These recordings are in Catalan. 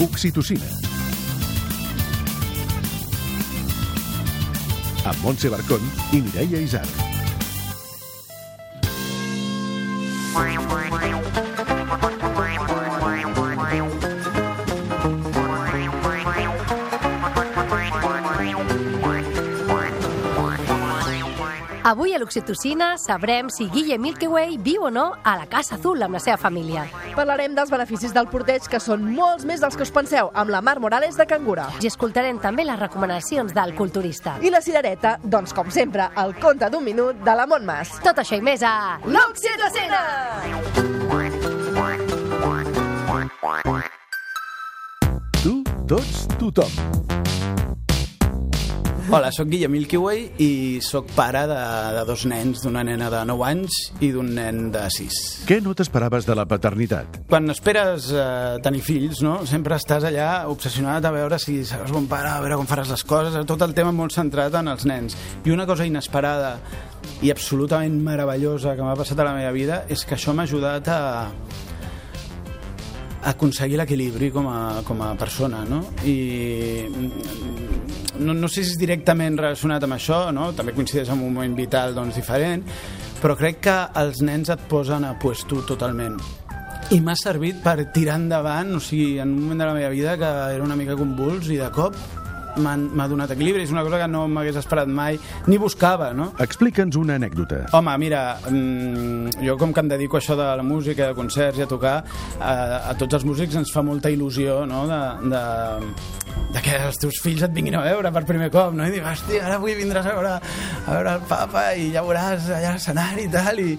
Oxitocina. Amb Montse Barcón i Mireia Isar. l'Oxitocina sabrem si Guille Milky Way viu o no a la Casa Azul amb la seva família. Parlarem dels beneficis del porteig, que són molts més dels que us penseu, amb la Mar Morales de Cangura. I escoltarem també les recomanacions del culturista. I la cirereta, doncs com sempre, el conte d'un minut de la Montmas. Tot això i més a... L'Oxitocina! Tu, tots, tothom. Hola, sóc Guillem Milky Way i sóc pare de, de dos nens, d'una nena de 9 anys i d'un nen de 6. Què no t'esperaves de la paternitat? Quan esperes eh, tenir fills, no? sempre estàs allà obsessionat a veure si seràs bon pare, a veure com faràs les coses, tot el tema molt centrat en els nens. I una cosa inesperada i absolutament meravellosa que m'ha passat a la meva vida és que això m'ha ajudat a, aconseguir l'equilibri com, a, com a persona, no? I no, no sé si és directament relacionat amb això, no? També coincideix amb un moment vital doncs, diferent, però crec que els nens et posen a puesto totalment. I m'ha servit per tirar endavant, o sigui, en un moment de la meva vida que era una mica convuls i de cop m'ha donat equilibri, és una cosa que no m'hagués esperat mai, ni buscava, no? Explica'ns una anècdota. Home, mira, mm, jo com que em dedico a això de la música, de concerts i a tocar, a, a tots els músics ens fa molta il·lusió, no?, de, de, de que els teus fills et vinguin a veure per primer cop, no? I dic, hòstia, ara avui vindràs a veure, a veure el papa i ja veuràs allà a l'escenari i tal, i,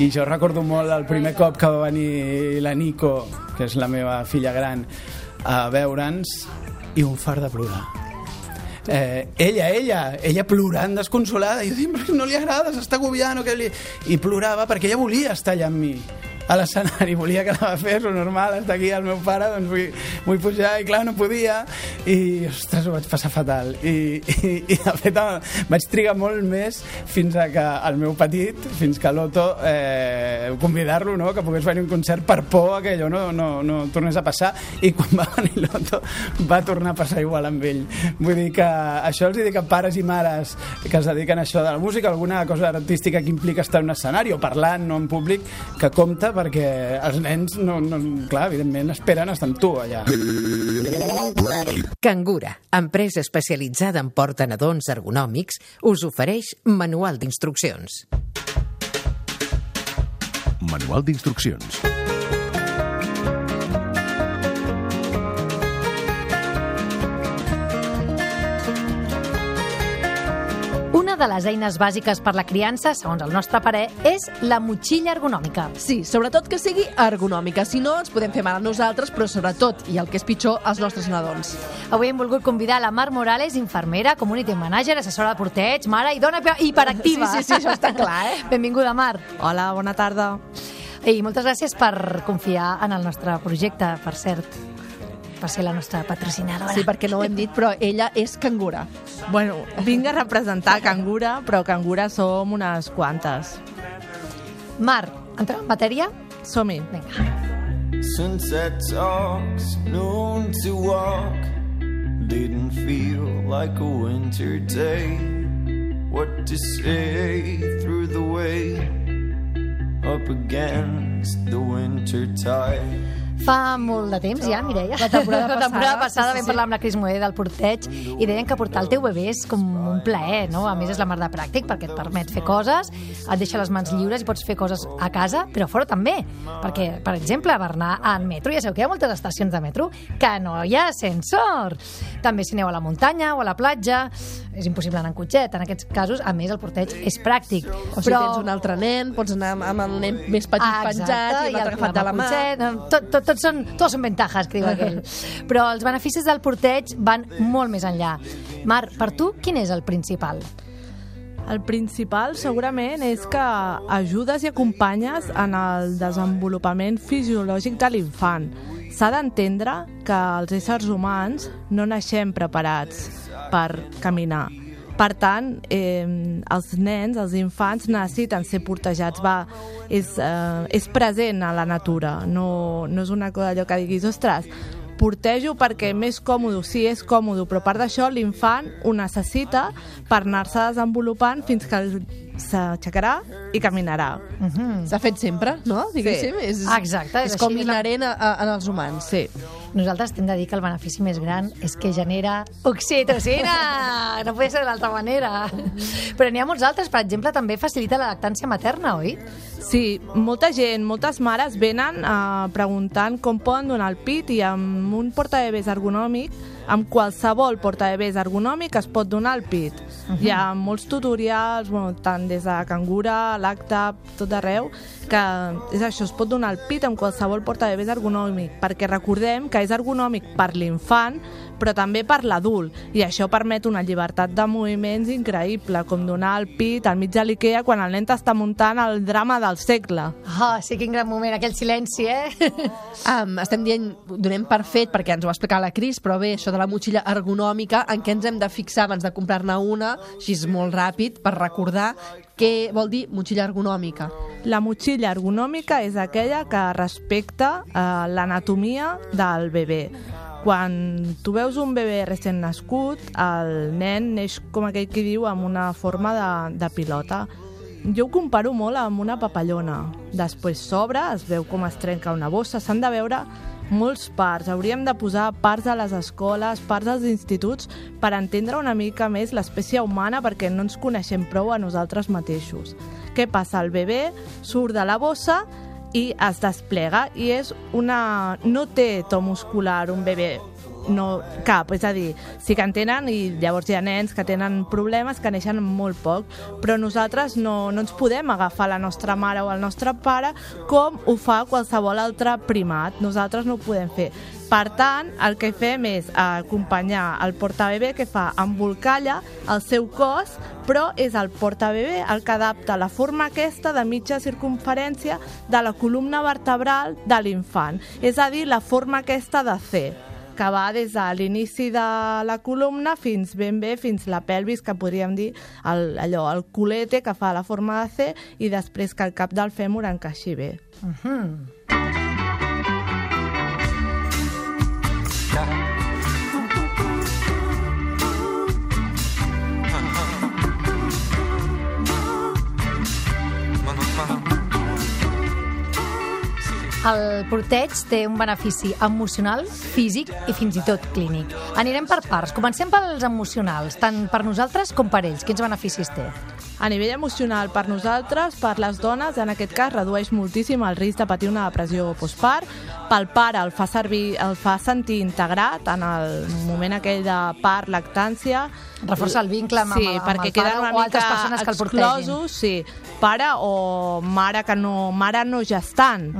i jo recordo molt el primer cop que va venir la Nico, que és la meva filla gran, a veure'ns i un far de plorar eh, ella, ella, ella plorant desconsolada, i jo dic, no li agrada, s'està agobiant o què li... i plorava perquè ella volia estar allà amb mi a l'escenari, volia que anava a fer lo normal, està aquí el meu pare, doncs vull, vull pujar, i clar, no podia, i, ostres, ho vaig passar fatal. I, i, i de fet, vaig trigar molt més fins a que el meu petit, fins que l'Oto, eh, convidar-lo, no?, que pogués venir un concert per por que allò no, no, no tornés a passar, i quan va venir l'Oto va tornar a passar igual amb ell. Vull dir que això els dic a pares i mares que es dediquen a això de la música, alguna cosa artística que implica estar en un escenari o parlant, no en públic, que compta perquè els nens, no, no, clar, evidentment, esperen estar amb tu allà. Cangura, empresa especialitzada en portanadons ergonòmics, us ofereix manual d'instruccions. Manual d'instruccions. De les eines bàsiques per la criança, segons el nostre parer, és la motxilla ergonòmica. Sí, sobretot que sigui ergonòmica, si no ens podem fer mal a nosaltres, però sobretot, i el que és pitjor, als nostres nadons. Avui hem volgut convidar la Mar Morales, infermera, community manager, assessora de porteig, mare i dona hiperactiva. Sí, sí, sí, això està clar, eh? Benvinguda, Mar. Hola, bona tarda. I moltes gràcies per confiar en el nostre projecte, per cert per ser la nostra patrocinadora. Sí, perquè no ho hem dit, però ella és cangura. Bueno, vinc a representar Cangura, però Cangura som unes quantes. Mar, entrem en matèria? Som-hi. Vinga. Sunset talks, noon to walk. Didn't feel like a winter day. What to say through the way up against the winter tide. Fa molt de temps ja, Mireia. La temporada la temporada passada, passada sí, sí, vam parlar amb la Cris Moé del porteig i deien que portar el teu bebè és com un plaer, no? A més és la mar de pràctic perquè et permet fer coses, et deixa les mans lliures i pots fer coses a casa, però fora també. Perquè, per exemple, per anar en metro, ja sabeu que hi ha moltes estacions de metro que no hi ha ascensor. També si aneu a la muntanya o a la platja, és impossible anar en cotxet. En aquests casos, a més, el porteig és pràctic. O si tens un altre nen, pots anar amb- el nen més petit Ah, penjat exacte, i l'altre agafat de la mà. cotxet, tot, tot, tot són, tots són ventajas, que diu aquell. Però els beneficis del porteig van molt més enllà. Mar, per tu, quin és el principal? El principal segurament és que ajudes i acompanyes en el desenvolupament fisiològic de l'infant. S'ha d'entendre que els éssers humans no naixem preparats per caminar. Per tant, eh, els nens, els infants, necessiten ser portejats. Va, és, eh, és present a la natura, no, no és una cosa allò que diguis, ostres, portejo perquè més còmode, sí, és còmode, però a part d'això l'infant ho necessita per anar-se desenvolupant fins que s'aixecarà i caminarà. S'ha fet sempre, no? Diguéssim. És, Exacte, és És com la- inherent a, a, en els humans. Sí. Nosaltres hem de dir que el benefici més gran és que genera oxitocina! No pot ser d'altra manera. Però n'hi ha molts altres. Per exemple, també facilita la lactància materna, oi? Sí, molta gent, moltes mares venen uh, preguntant com poden donar el pit i amb un portabebès ergonòmic, amb qualsevol portabebès ergonòmic es pot donar el pit. Uh -huh. Hi ha molts tutorials, bueno, tant des de cangura, lacta, tot arreu, que és això, es pot donar el pit amb qualsevol portabebès ergonòmic, perquè recordem que és ergonòmic per l'infant, però també per l'adult, i això permet una llibertat de moviments increïble, com donar el pit al mig de l'Ikea quan el nen t'està muntant el drama del segle. Ah, sí, quin gran moment, aquell silenci, eh? Um, estem dient, donem per fet perquè ens ho va explicar la Cris, però bé, això de la motxilla ergonòmica, en què ens hem de fixar abans de comprar-ne una, així és molt ràpid, per recordar què vol dir motxilla ergonòmica. La motxilla ergonòmica és aquella que respecta eh, l'anatomia del bebè. Quan tu veus un bebè recent nascut, el nen neix, com aquell que diu, amb una forma de, de pilota. Jo ho comparo molt amb una papallona. Després s'obre, es veu com es trenca una bossa, s'han de veure molts parts. Hauríem de posar parts a les escoles, parts als instituts, per entendre una mica més l'espècie humana perquè no ens coneixem prou a nosaltres mateixos. Què passa? El bebè surt de la bossa i es desplega i és una... no té to muscular un bebè no cap, és a dir, sí que en tenen i llavors hi ha nens que tenen problemes que neixen molt poc, però nosaltres no, no ens podem agafar la nostra mare o el nostre pare com ho fa qualsevol altre primat, nosaltres no ho podem fer. Per tant, el que fem és acompanyar el portabebè que fa embolcalla el seu cos, però és el portabebè el que adapta la forma aquesta de mitja circunferència de la columna vertebral de l'infant, és a dir, la forma aquesta de C que va des de l'inici de la columna fins ben bé, fins la pelvis, que podríem dir el, allò, el culete que fa la forma de C i després que el cap del fèmur encaixi bé. El porteig té un benefici emocional, físic i fins i tot clínic. Anirem per parts. Comencem pels emocionals, tant per nosaltres com per ells. Quins beneficis té? A nivell emocional, per nosaltres, per les dones, en aquest cas, redueix moltíssim el risc de patir una depressió postpart. Pel pare el fa servir, el fa sentir integrat en el moment aquell de part, lactància. Reforça el vincle amb- sí, amb- amb perquè el queden pare una o altres persones que el portegin. exclosos, sí. Pare o mare que no, mare no gestant.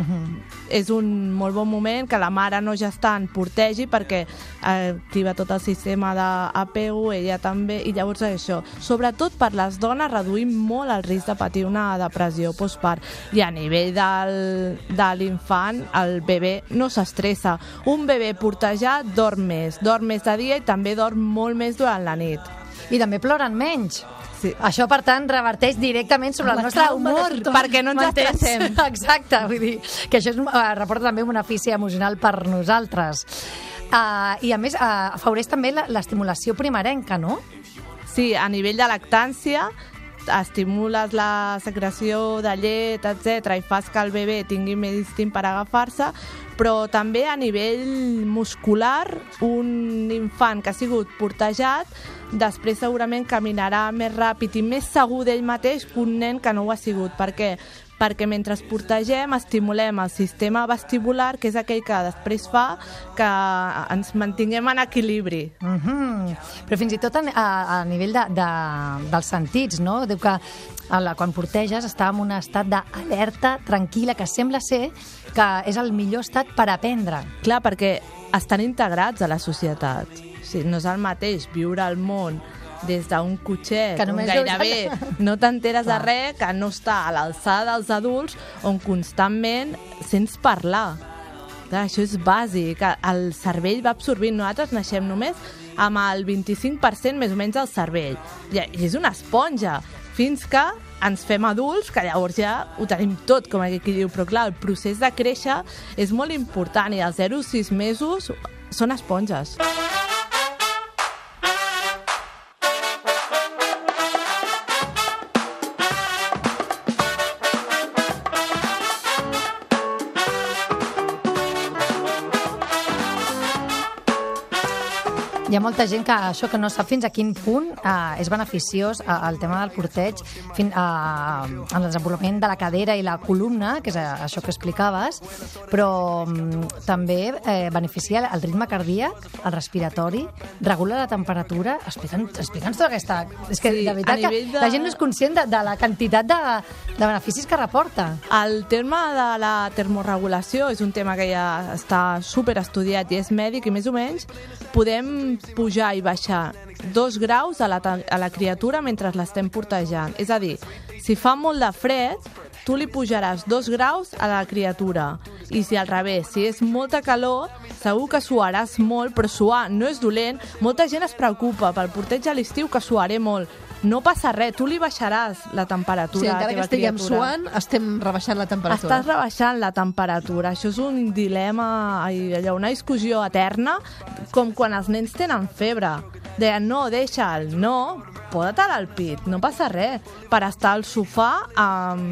És un molt bon moment que la mare no gestant portegi perquè eh, activa tot el sistema d'apego, ella també, i llavors això. Sobretot per les dones reduïm molt el risc de patir una depressió postpart. I a nivell del, de l'infant, el bebè no s'estressa. Un bebè portejat dorm més, dorm més de dia i també dorm molt més durant la nit. I també ploren menys. Sí. Això, per tant, reverteix directament sobre La el nostre humor. Perquè no ens estressem. Exacte, vull dir que això és, uh, reporta també un benefici emocional per nosaltres. Uh, I, a més, uh, afavoreix també la- l'estimulació primerenca, no? Sí, a nivell de lactància estimules la secreció de llet, etc i fas que el bebè tingui més instint per agafar-se, però també a nivell muscular, un infant que ha sigut portejat després segurament caminarà més ràpid i més segur d'ell mateix que un nen que no ho ha sigut. Per què? Perquè mentre es portegem estimulem el sistema vestibular, que és aquell que després fa que ens mantinguem en equilibri. Uh -huh. Però fins i tot a, a, a nivell de, de, dels sentits, no? Diu que la, quan porteges està en un estat d'alerta tranquil·la, que sembla ser que és el millor estat per aprendre. Clar, perquè estan integrats a la societat. O sigui, no és el mateix viure al món des d'un cotxet, Que on només gairebé veus- no t'enteres de res, que no està a l'alçada dels adults, on constantment sents parlar. Clar, això és bàsic, el cervell va absorbint. Nosaltres naixem només amb el 25% més o menys del cervell. I i és una esponja, fins que ens fem adults, que llavors ja ho tenim tot, com aquí diu. Però clar, el procés de créixer és molt important i als 0 6 mesos són esponges. Hi ha molta gent que això que no sap fins a quin punt eh, és beneficiós eh, el tema del corteig fin, eh, en el desenvolupament de la cadera i la columna, que és eh, això que explicaves, però mm, també eh, beneficia el ritme cardíac, el respiratori, regula la temperatura. Explica'ns explica'ns tota aquesta... És que Sí, de veritat que de- la gent no és conscient de, de la quantitat de, de beneficis que reporta. El tema de la termorregulació és un tema que ja està super estudiat i és mèdic i més o menys podem pujar i baixar dos graus a la, a la criatura mentre l'estem portejant. És a dir, si fa molt de fred, tu li pujaràs dos graus a la criatura. I si al revés, si és molta calor, segur que suaràs molt, però suar no és dolent. Molta gent es preocupa pel porteig a l'estiu que suaré molt. No passa res, tu li baixaràs la temperatura Sí, a la encara que teva estiguem criatura. suant, estem rebaixant la temperatura. Estàs rebaixant la temperatura. Això és un dilema, allò, una discussió eterna, com quan els nens tenen febre. Deien, no, deixa'l, no, posa-te'l al pit, no passa res. Per estar al sofà um,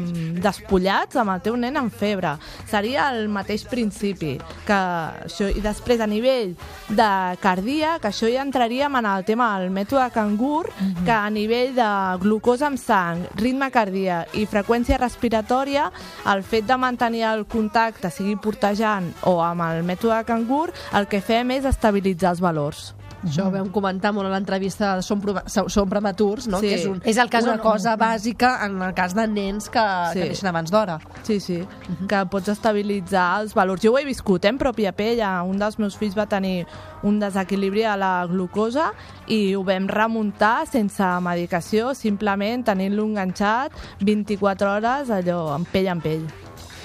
despullats amb el teu nen amb febre. Seria el mateix principi. Que això, I després, a nivell de cardíac, això ja entraríem en el tema del mètode cangur, que a nivell de glucosa amb sang, ritme cardíac i freqüència respiratòria, el fet de mantenir el contacte, sigui portejant o amb el mètode cangur, el que fem és estabilitzar els valors. Això ho vam comentar molt a l'entrevista de Som, Som Prematurs, no? Sí. que és, un, És el cas una on- cosa bàsica en el cas de nens que, Sí. que neixen abans d'hora. Sí, sí, que pots estabilitzar els valors. Jo ho he viscut eh, en pròpia pell. Un dels meus fills va tenir un desequilibri a la glucosa i ho vam remuntar sense medicació, simplement tenint-lo enganxat 24 hores allò, en pell en pell.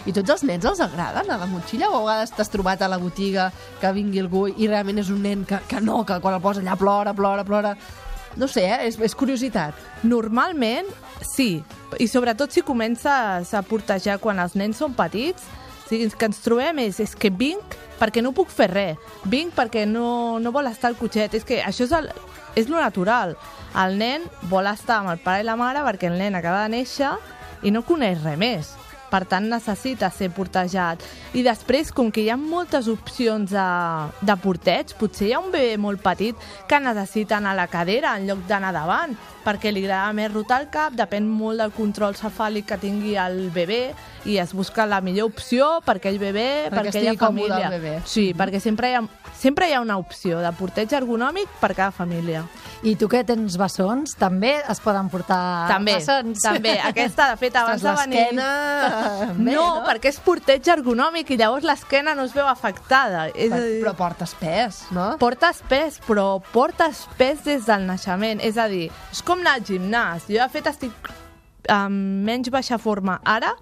I tots els nens els agraden a la motxilla o a vegades t'has trobat a la botiga que vingui algú i realment és un nen que, que no, que quan el posa allà plora, plora, plora... No sé, eh? és, és curiositat. Normalment, sí. I sobretot si comences a portejar quan els nens són petits, o sigui, que ens trobem és, és que vinc perquè no puc fer res. Vinc perquè no, no vol estar al cotxet. És que això és, el, és lo natural. El nen vol estar amb el pare i la mare perquè el nen acaba de néixer i no coneix res més. Per tant, necessita ser portejat. I després, com que hi ha moltes opcions de, de porteig, potser hi ha un bebè molt petit que necessita anar a la cadera en lloc d'anar davant, perquè li agrada més rotar el cap, depèn molt del control cefàlic que tingui el bebè i es busca la millor opció per aquell bebè, Perquè per aquella família. el bebè. Sí, perquè sempre hi, ha, sempre hi ha una opció de porteig ergonòmic per cada família. I tu que tens bessons, també es poden portar també, bessons. també. Aquesta, de fet, abans Ostres, de venir... l'esquena... bé, no, perquè és porteig ergonòmic i llavors l'esquena no es veu afectada. És Però, dir, però portes pes, no? portes pes, però portes pes des del naixement. És a dir, és com anar al gimnàs. Jo, de fet, estic amb menys baixa forma ara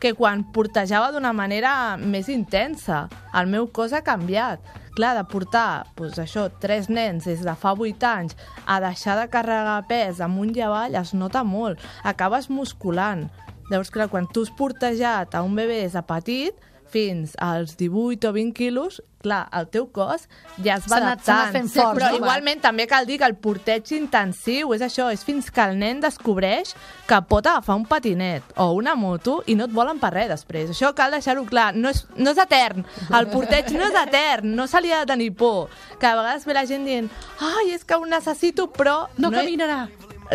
que quan portejava d'una manera més intensa. El meu cos ha canviat. Clar, de portar doncs això, tres nens des de fa 8 anys a deixar de carregar pes amunt i avall es nota molt. Acabes musculant. Llavors, clar, quan tu has portejat a un bebè des de petit, fins als 18 o 20 quilos, clar, el teu cos ja es va anat- adaptant. fent fort, però no? igualment també cal dir que el porteig intensiu és això, és fins que el nen descobreix que pot agafar un patinet o una moto i no et volen per res després. Això cal deixar-ho clar, no és, no és etern. El porteig no és etern, no se li ha de tenir por. Que a vegades ve la gent dient ai, és que ho necessito, però... No, he- caminarà.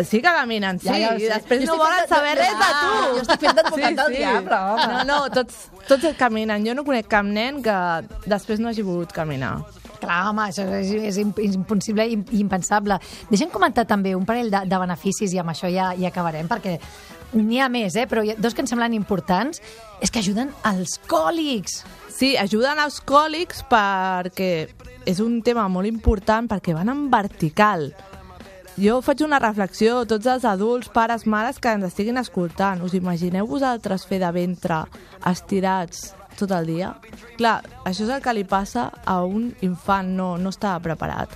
Sí que caminen, sí, Ja, ja i després Jo no volen de- saber res de tu. jo estic fent d'advocat del diable, home. No, no, tots, tots caminen. Jo no conec cap nen que després no hagi volgut caminar. Clar, home, això és, és imp- impossible i im- impensable. Deixem comentar també un parell de, de beneficis i amb això ja, ja acabarem, perquè n'hi ha més, eh? però ha dos que em semblen importants, és que ajuden als còlics. Sí, ajuden als còlics perquè és un tema molt important perquè van en vertical. Jo faig una reflexió a tots els adults, pares, mares que ens estiguin escoltant. Us imagineu vosaltres fer de ventre estirats tot el dia? Clar, això és el que li passa a un infant, no, no estava preparat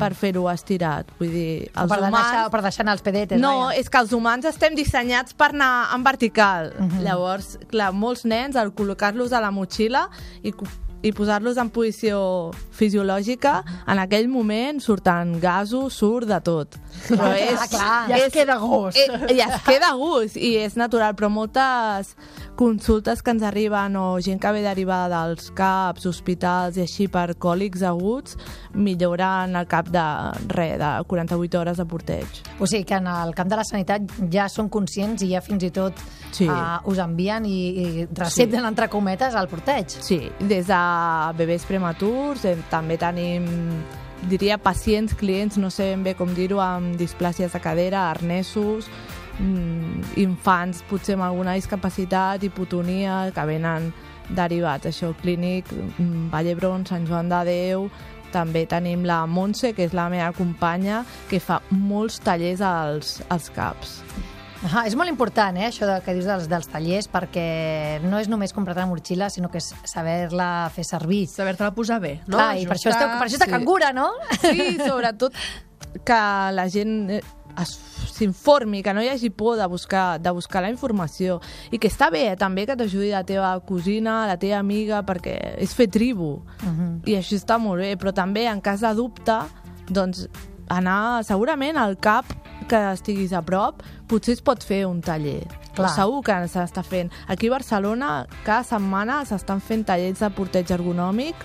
per fer-ho estirat. Vull dir, els per, humans... deixar, per deixar anar els pedetes. No, vaja. és que els humans estem dissenyats per anar en vertical. Llavors, clar, molts nens, al col·locar-los a la motxilla i i posar-los en posició fisiològica, en aquell moment surten gasos, surt de tot. Però és, Ah, clar. Ja es queda gos. Eh, I es queda gust, i és natural, però moltes consultes que ens arriben o gent que ve derivada dels CAPs, hospitals i així per còlics aguts milloren al cap de res, de 48 hores de porteig. O sigui que en el camp de la sanitat ja són conscients i ja fins i tot Sí. uh, us envien i, i recepten, sí. entre cometes, el porteig. Sí, des de bebès prematurs, eh, també tenim diria pacients, clients, no sé ben bé com dir-ho, amb displàcies de cadera, arnesos, infants potser amb alguna discapacitat, hipotonia, que venen derivats, això, clínic, mm, Vall d'Hebron, Sant Joan de Déu, també tenim la Montse, que és la meva companya, que fa molts tallers als, als CAPs. Ah, és molt important, eh, això de, que dius dels, dels tallers, perquè no és només comprar la motxilla, sinó que és saber-la fer servir. Saber-te-la posar bé, no? Clar, i per això, esteu, per això està sí. cangura, no? Sí, sobretot que la gent eh, s'informi, que no hi hagi por de buscar, de buscar la informació. I que està bé eh, també que t'ajudi la teva cosina, la teva amiga, perquè és fer tribu. I això està molt bé, però també en cas de dubte doncs anar segurament al CAP que estiguis a prop potser es pot fer un taller. Clar. segur que s'està fent. Aquí a Barcelona cada setmana s'estan fent tallers de porteig ergonòmic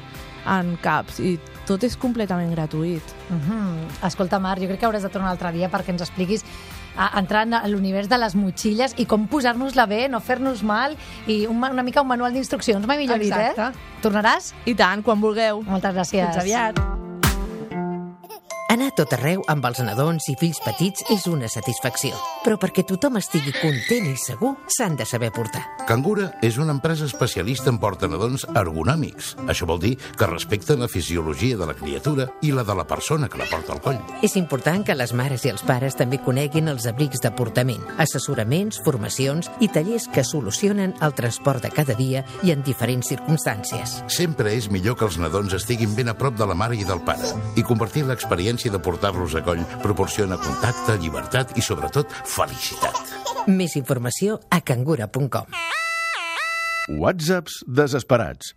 en CAPs i tot és completament gratuït Mhm. Escolta, Marc, jo crec que hauràs de tornar un altre dia perquè ens expliquis a, entrant a l'univers de les motxilles i com posar-nos-la bé, no fer-nos mal i un, una mica un manual d'instruccions, mai millor dit, eh? Exacte. Tornaràs? i tant, quan vulgueu Moltes gràcies. Fins aviat. Anar tot arreu amb els nadons i fills petits és una satisfacció. Però perquè tothom estigui content i segur, s'han de saber portar. Cangura és una empresa especialista en portanadons ergonòmics. Això vol dir que respecten la fisiologia de la criatura i la de la persona que la porta al coll. És important que les mares i els pares també coneguin els abrics de portament, assessoraments, formacions i tallers que solucionen el transport de cada dia i en diferents circumstàncies. Sempre és millor que els nadons estiguin ben a prop de la mare i del pare. I compartir l'experiència de portar-los a coll proporciona contacte, llibertat i, sobretot, felicitat. Més informació a cangura.com. Whatsapps desesperats.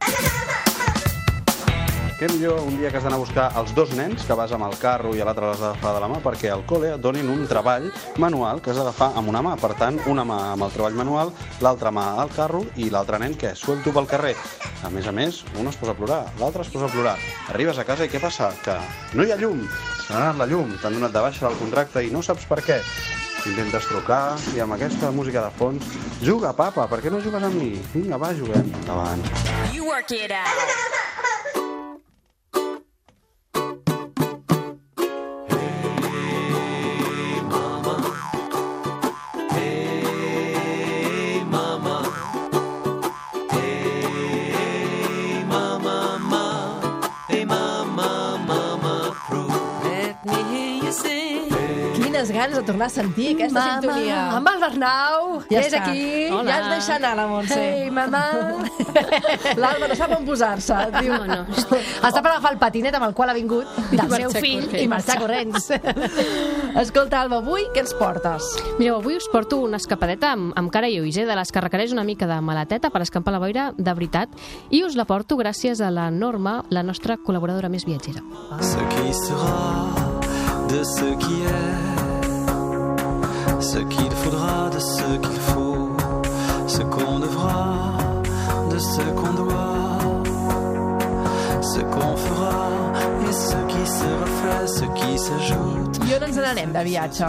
Què millor un dia que has d'anar a buscar els dos nens que vas amb el carro i a l'altre l'has d'agafar de la mà perquè al col·le et donin un treball manual que has d'agafar amb una mà. Per tant, una mà amb el treball manual, l'altra mà al carro i l'altre nen que suelto pel carrer. A més a més, un es posa a plorar, l'altre es posa a plorar. Arribes a casa i què passa? Que no hi ha llum. Anat la llum, t'han donat de baixa del contracte i no saps per què. Intentes trucar i amb aquesta música de fons Juga, papa, per què no jugues amb mi? Vinga, va, juguem. Endavant. You work it out. Ganes de tornar a sentir aquesta Mama, sintonia. amb el Bernau, Ja és està. aquí. Hola. Ja ens deixa anar la Montse. Ei, mamà. L'Alba no sap on posar-se. Diu, No, no. Està per agafar el patinet amb el qual ha vingut del seu fill corrents. i marxar corrents. Escolta, Alba, avui què ens portes? Mireu, avui us porto una escapadeta amb, amb cara i ulls, eh, de les que requereix una mica de maleteta per escampar la boira de veritat, i us la porto gràcies a la Norma, la nostra col·laboradora més viatgera. Ce qui sera de ce qui est, ce qu'il faudra de ce qu'il faut, ce qu'on devra de ce qu'on doit, ce qu'on fera et ce qui se refait, ce qui s'ajoute. I on ens n'anem de viatge?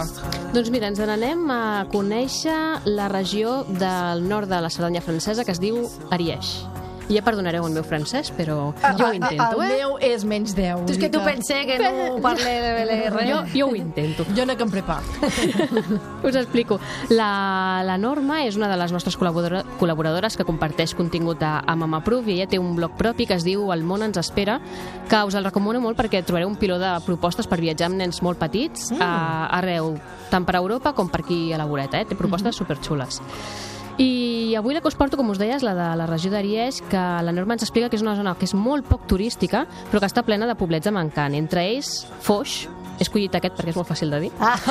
Doncs mira, ens n'anem a conèixer la regió del nord de la Cerdanya francesa que es diu Ariège. Ja perdonareu el meu francès, però jo ho intento, el eh? meu és menys 10. Tu és que tu pensé que no parle res. Jo, jo ho intento. Jo no que em prepar. Us explico. La, la Norma és una de les nostres col·laboradores que comparteix contingut a, a Mamaproof i ella té un blog propi que es diu El món ens espera, que us el recomano molt perquè trobareu un piló de propostes per viatjar amb nens molt petits mm. a, arreu, tant per Europa com per aquí a la voreta. Eh? Té propostes mm -hmm. superxules. I avui la que us porto, com us deia, és la de la regió d'Ariège, que la Norma ens explica que és una zona que és molt poc turística, però que està plena de poblets amb encant. Entre ells, Foix, He escollit aquest perquè és molt fàcil de dir. Ah!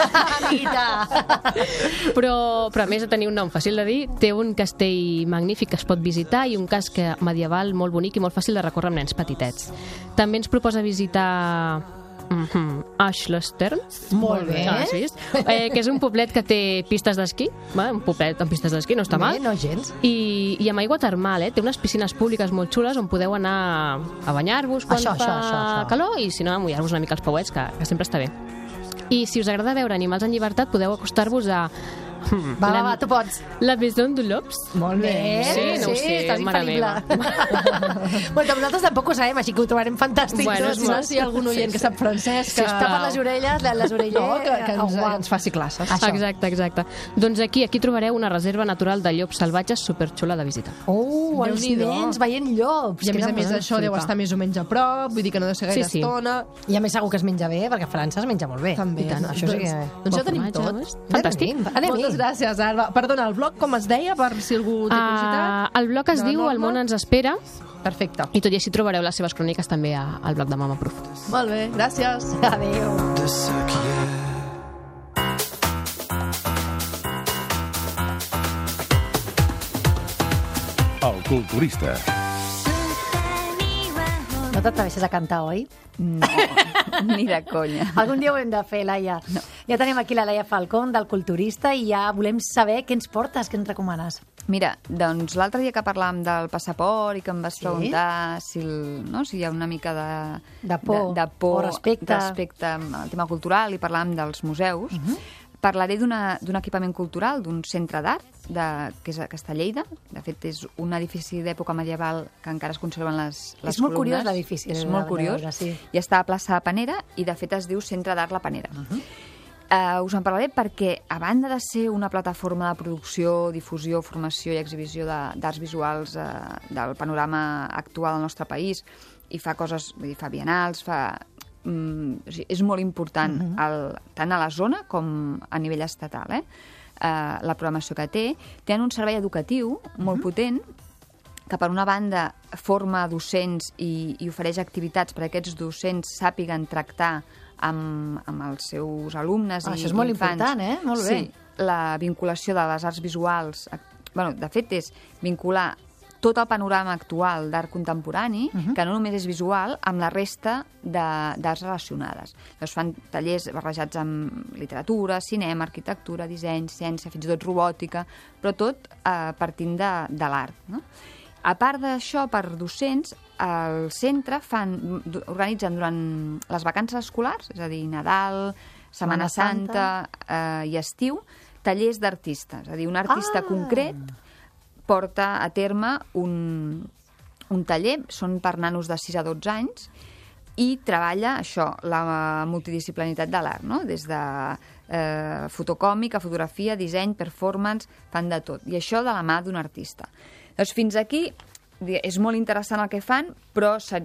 Però, però a més de tenir un nom fàcil de dir, té un castell magnífic que es pot visitar i un casc medieval molt bonic i molt fàcil de recórrer amb nens petitets. També ens proposa visitar mm -hmm. Ashlestern. Molt bé. Has vist? Eh, que és un poblet que té pistes d'esquí, un poblet amb pistes d'esquí, no està Bé, mal. no gens. I, I amb aigua termal, eh? Té unes piscines públiques molt xules on podeu anar a banyar-vos quan Això, fa això, això, això. calor i si no, a mullar-vos una mica els pauets, que, que sempre està bé. I si us agrada veure animals en llibertat, podeu acostar-vos a... Va, va, la- va, tu pots. La Maison de l'Ops. Molt bé. Sí, no ho sé, estàs mare meva. bueno, nosaltres tampoc ho sabem, així que ho trobarem fantàstic. Bueno, és molt- Si hi ha algun oient que sap francès, Si que... us tapa les orelles, les, les orelles... No, que, que, ens, que ens faci classes. Això. Exacte, exacte. Doncs aquí, aquí trobareu una reserva natural de llops salvatges superxula de visitar. Oh, els nens veient llops. I a més a no més això deu estar més o menys a prop, vull dir que no deu ser gaire Sí, sí. estona. I a més segur que es menja bé, perquè a França es menja molt bé. També. I tant, això sí que... Doncs, doncs ja tenim tot. no és? Fantàstic. Tenim. Moltes gràcies, Alba. Perdona, el blog com es deia, per si algú té curiositat? Uh, el blog es la diu El Norma? món ens espera Perfecte. i tot i així trobareu les seves cròniques també al blog de Mama Proof. Molt bé, gràcies. Adéu. de ce qui est. El culturista. No t'atreveixes a cantar, oi? No, ni de conya. Algun dia ho hem de fer, Laia. No. Ja tenim aquí la Laia Falcón, del Culturista, i ja volem saber què ens portes, què ens recomanes. Mira, doncs l'altre dia que parlàvem del passaport i que em vas Sí. preguntar si, el, no, si hi ha una mica de, De por, de, de por o respecte. respecte al tema cultural i parlàvem dels museus, uh Mhm. -huh. parlaré d'un equipament cultural, d'un centre d'art, que és a que està a Lleida. De fet, és un edifici d'època medieval que encara es conserven les, les És molt columnes. curiós l'edifici, És molt curiós. veure, sí. I està a plaça Panera i, de fet, es diu Centre d'Art La Panera. Uh -huh. Uh, us en parlaré perquè, a banda de ser una plataforma de producció, difusió, formació i exhibició d'arts visuals uh, del panorama actual del nostre país, i fa coses, vull dir, fa bienals, fa... Mm, o sigui, és molt important, uh -huh. el, tant a la zona com a nivell estatal, eh? Uh, la programació que té. Tenen un servei educatiu molt uh -huh. potent que per una banda forma docents i, i ofereix activitats perquè aquests docents sàpiguen tractar amb, amb els seus alumnes Ah, i això és molt infants. important, eh? Molt bé. Sí, la vinculació de les arts visuals, bueno, de fet és vincular tot el panorama actual d'art contemporani, uh -huh. que no només és visual, amb la resta de- d'arts relacionades. Llavors fan tallers barrejats amb literatura, cinema, arquitectura, disseny, ciència, fins i tot robòtica, però tot eh, partint de, de l'art. No? A part d'això, per docents, al centre fan, organitzen durant les vacances escolars, és a dir, Nadal, Setmana Setmana Santa. Santa eh, i estiu, tallers d'artistes. És a dir, un artista Ah! concret porta a terme un, un taller, són per nanos de 6 a 12 anys, i treballa això, la multidisciplinitat de l'art, no? des de eh, fotocòmica, fotografia, disseny, performance, fan de tot. I això de la mà d'un artista. Doncs fins aquí és molt interessant el que fan, però se,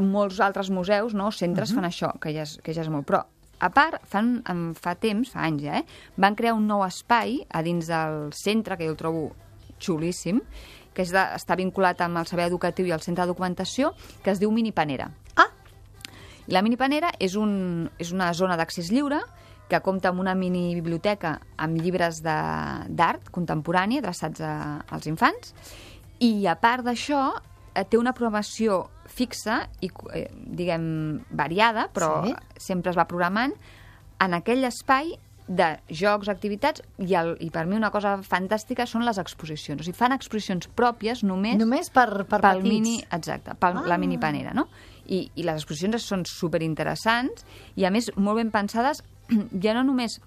molts altres museus, no, centres, uh -huh. fan això, que ja, és, que ja és molt. Però, a part, fan, em fa temps, fa anys ja, eh, van crear un nou espai a dins del centre, que jo el trobo xulíssim, que és de, està vinculat amb el saber educatiu i el centre de documentació, que es diu Mini Panera. Ah! La Mini Panera és, un, és una zona d'accés lliure que compta amb una mini biblioteca amb llibres d'art contemporani adreçats a, als infants i a part d'això eh, té una programació fixa i, eh, diguem, variada, però Sí. sempre es va programant en aquell espai de jocs, activitats, i, el, i per mi una cosa fantàstica són les exposicions. O sigui, fan exposicions pròpies només... Només per, per pel petits. mini, exacte, pel, Ah. la mini panera, no? I, I les exposicions són superinteressants i, a més, molt ben pensades, ja no només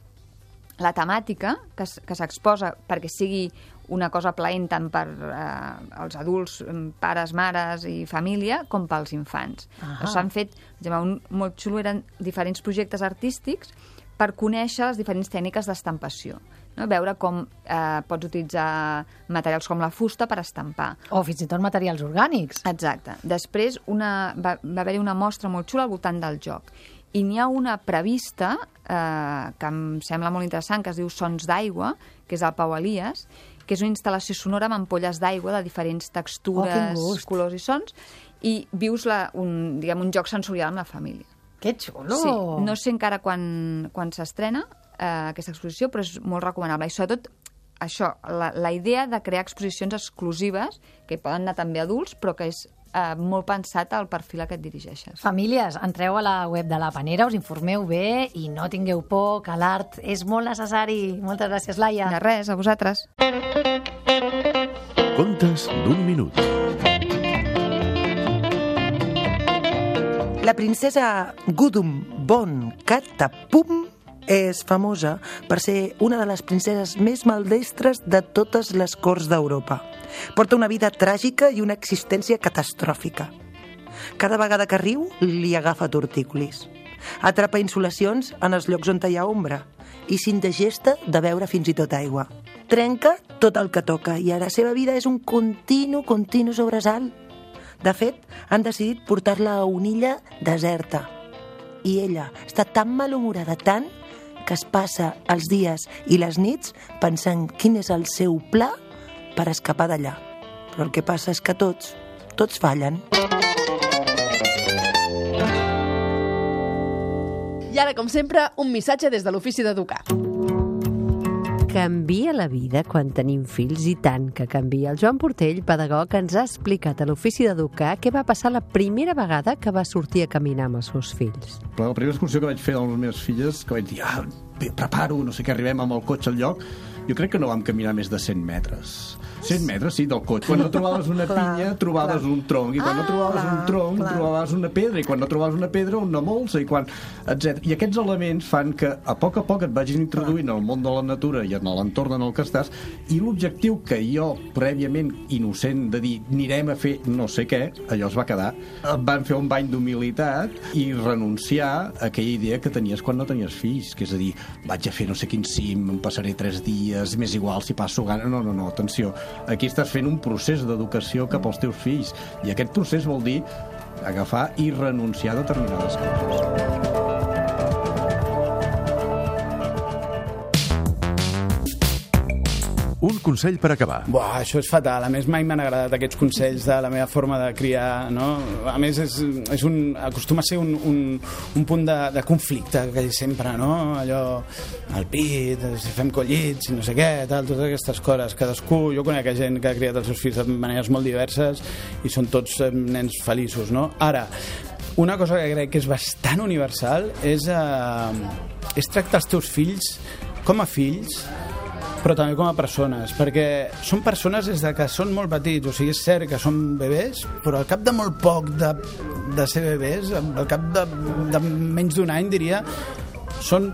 la temàtica que, que s'exposa perquè sigui una cosa plaent tant per eh, els adults, em, pares, mares i família, com pels infants. Ahà. S'han fet, per exemple, un molt xulo eren diferents projectes artístics per conèixer les diferents tècniques d'estampació. No? Veure com eh, pots utilitzar materials com la fusta per estampar. O fins i tot materials orgànics. Exacte. Després una, va, va haver-hi una mostra molt xula al voltant del joc. I n'hi ha una prevista eh, que em sembla molt interessant, que es diu Sons d'aigua, que és al Pau Elias, que és una instal·lació sonora amb ampolles d'aigua de diferents Oh, textures, gust. colors i sons, i vius la, un, diguem, un joc sensorial amb la família. Que xulo! Sí, no sé encara quan, quan s'estrena eh, aquesta exposició, però és molt recomanable. I sobretot això, la, la idea de crear exposicions exclusives, que poden anar també adults, però que és eh, molt pensat al perfil a què et dirigeixes. Famílies, entreu a la web de la Panera, us informeu bé i no tingueu por, que l'art és molt necessari. Moltes gràcies, Laia. De res, a vosaltres. Contes d'un minut. La princesa Gudum Bon Katapum és famosa per ser una de les princeses més maldestres de totes les corts d'Europa. Porta una vida tràgica i una existència catastròfica. Cada vegada que riu, li agafa tortícolis. Atrapa insolacions en els llocs on hi ha ombra i s'indigesta de beure fins i tot aigua. Trenca tot el que toca i a la seva vida és un continu, continu sobresalt. De fet, han decidit portar-la a una illa deserta. I ella està tan malhumorada tant que es passa els dies i les nits pensant quin és el seu pla per escapar d'allà. Però el que passa és que tots, tots fallen. I ara, com sempre, un missatge des de l'ofici d'educar. Canvia la vida quan tenim fills i tant que canvia. El Joan Portell, pedagog, ens ha explicat a l'ofici d'educar què va passar la primera vegada que va sortir a caminar amb els seus fills. Però la primera excursió que vaig fer amb les meves filles, que vaig dir, ah, preparo, no sé què, arribem amb el cotxe al lloc, jo crec que no vam caminar més de 100 metres. 100 metres, sí, del cotxe. Quan no trobaves una pinya, trobaves un tronc. I quan no trobaves un tronc, trobaves una pedra. I quan no trobaves una pedra, una molsa. I, quan, etc. I aquests elements fan que a poc a poc et vagin introduint al món de la natura i en l'entorn en el que estàs. I l'objectiu que jo, prèviament innocent, de dir anirem a fer no sé què, allò es va quedar. Em van fer un bany d'humilitat i renunciar a aquella idea que tenies quan no tenies fills, que és a dir, vaig a fer no sé quin cim, em passaré tres dies, m'és igual si passo gana. No, no, no, atenció. Aquí estàs fent un procés d'educació cap als teus fills. I aquest procés vol dir agafar i renunciar a determinades coses. Un consell per acabar. Buah, això és fatal. A més, mai m'han agradat aquests consells de la meva forma de criar, no? A més, és, és un, acostuma a ser un, un, un punt de, de conflicte que sempre, no? Allò, el pit, si fem collits, no sé què, tal, totes aquestes coses. Cadascú, jo conec gent que ha criat els seus fills de maneres molt diverses i són tots eh, nens feliços, no? Ara, una cosa que crec que és bastant universal és, eh, és tractar els teus fills com a fills però també com a persones, perquè són persones des de que són molt petits, o sigui, és cert que són bebès, però al cap de molt poc de, de ser bebès, al cap de, de menys d'un any, diria, són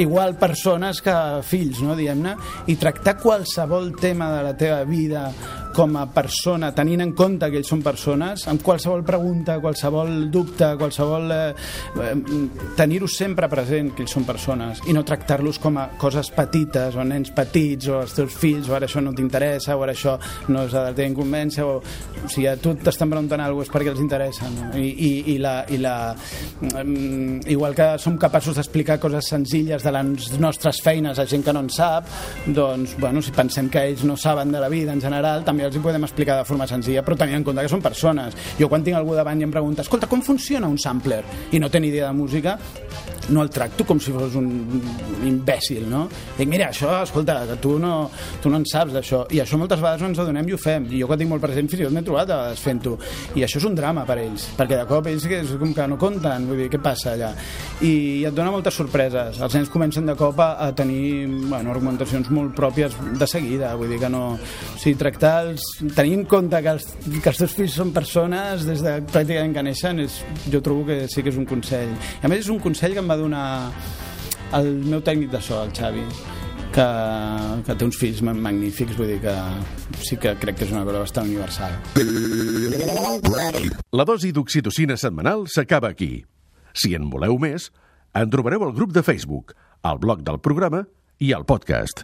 igual persones que fills, no, diguem-ne, i tractar qualsevol tema de la teva vida com a persona, tenint en compte que ells són persones, amb qualsevol pregunta, qualsevol dubte, qualsevol... Eh, tenir-ho sempre present, que ells són persones, i no tractar-los com a coses petites, o nens petits, o els teus fills, o ara això no t'interessa, o ara això no és de la teva o, o sigui, a tu t'estan preguntant alguna cosa és perquè els interessa, no? I, i, i, la, i la, mm, igual que som capaços d'explicar coses senzilles de les nostres feines a gent que no en sap, doncs, bueno, si pensem que ells no saben de la vida en general, també els hi podem explicar de forma senzilla, però tenint en compte que són persones. Jo quan tinc algú davant i em pregunta, escolta, com funciona un sampler? I no té ni idea de música, no el tracto com si fos un imbècil, no? Dic, mira, això, escolta, tu no, tu no en saps d'això. I això moltes vegades no ens adonem i ho fem. I jo que tinc molt present, fins i tot m'he trobat a vegades fent-ho. I això és un drama per ells, perquè de cop ells és com que no compten, vull dir, què passa allà? I et dona moltes sorpreses. Els nens comencen de cop a, a tenir bueno, argumentacions molt pròpies de seguida, vull dir que no... O sigui, tractar els, tenir en compte que els, que els teus fills són persones des de pràcticament que neixen, és, jo trobo que sí que és un consell. I a més és un consell que em va donar el meu tècnic de so, el Xavi, que, que té uns fills magnífics, vull dir que sí que crec que és una cosa bastant universal. La dosi d'oxitocina setmanal s'acaba aquí. Si en voleu més, en trobareu al grup de Facebook, al blog del programa i al podcast.